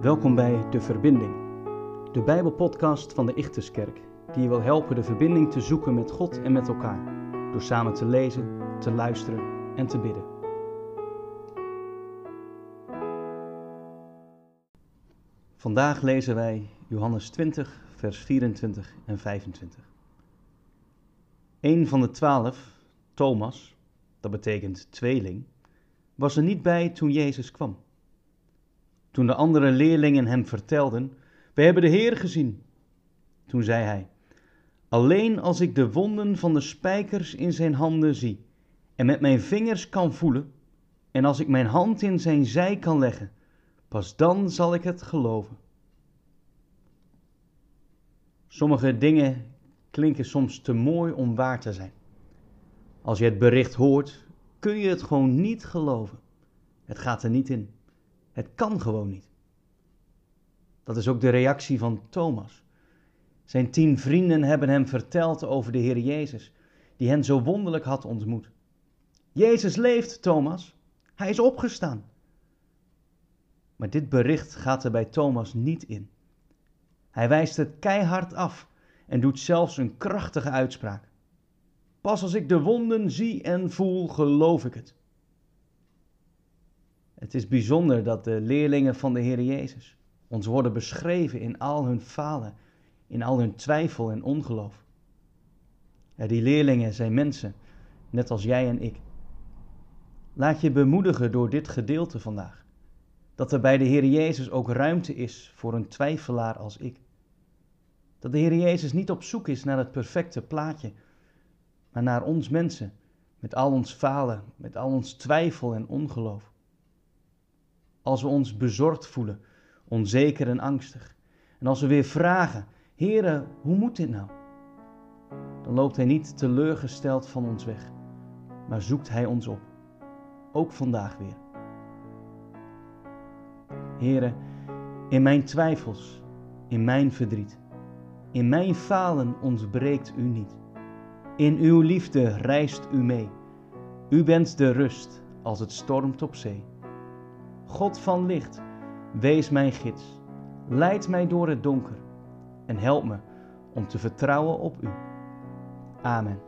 Welkom bij De Verbinding, de Bijbelpodcast van de Ichterskerk, die je wil helpen de verbinding te zoeken met God en met elkaar, door samen te lezen, te luisteren en te bidden. Vandaag lezen wij Johannes 20, vers 24 en 25. Een van de twaalf, Thomas, dat betekent tweeling, was er niet bij toen Jezus kwam. Toen de andere leerlingen hem vertelden: We hebben de Heer gezien. Toen zei hij: Alleen als ik de wonden van de spijkers in zijn handen zie en met mijn vingers kan voelen, en als ik mijn hand in zijn zij kan leggen, pas dan zal ik het geloven. Sommige dingen klinken soms te mooi om waar te zijn. Als je het bericht hoort, kun je het gewoon niet geloven. Het gaat er niet in. Het kan gewoon niet. Dat is ook de reactie van Thomas. Zijn tien vrienden hebben hem verteld over de Heer Jezus, die hen zo wonderlijk had ontmoet. Jezus leeft, Thomas. Hij is opgestaan. Maar dit bericht gaat er bij Thomas niet in. Hij wijst het keihard af en doet zelfs een krachtige uitspraak. Pas als ik de wonden zie en voel, geloof ik het. Het is bijzonder dat de leerlingen van de Heer Jezus ons worden beschreven in al hun falen, in al hun twijfel en ongeloof. Die leerlingen zijn mensen, net als jij en ik. Laat je bemoedigen door dit gedeelte vandaag. Dat er bij de Heer Jezus ook ruimte is voor een twijfelaar als ik. Dat de Heer Jezus niet op zoek is naar het perfecte plaatje, maar naar ons mensen, met al ons falen, met al ons twijfel en ongeloof. Als we ons bezorgd voelen, onzeker en angstig, en als we weer vragen, Heere, hoe moet dit nou? Dan loopt Hij niet teleurgesteld van ons weg, maar zoekt Hij ons op, ook vandaag weer. Heere, in mijn twijfels, in mijn verdriet, in mijn falen ontbreekt U niet. In Uw liefde reist U mee. U bent de rust als het stormt op zee. God van licht, wees mijn gids. Leid mij door het donker en help me om te vertrouwen op U. Amen.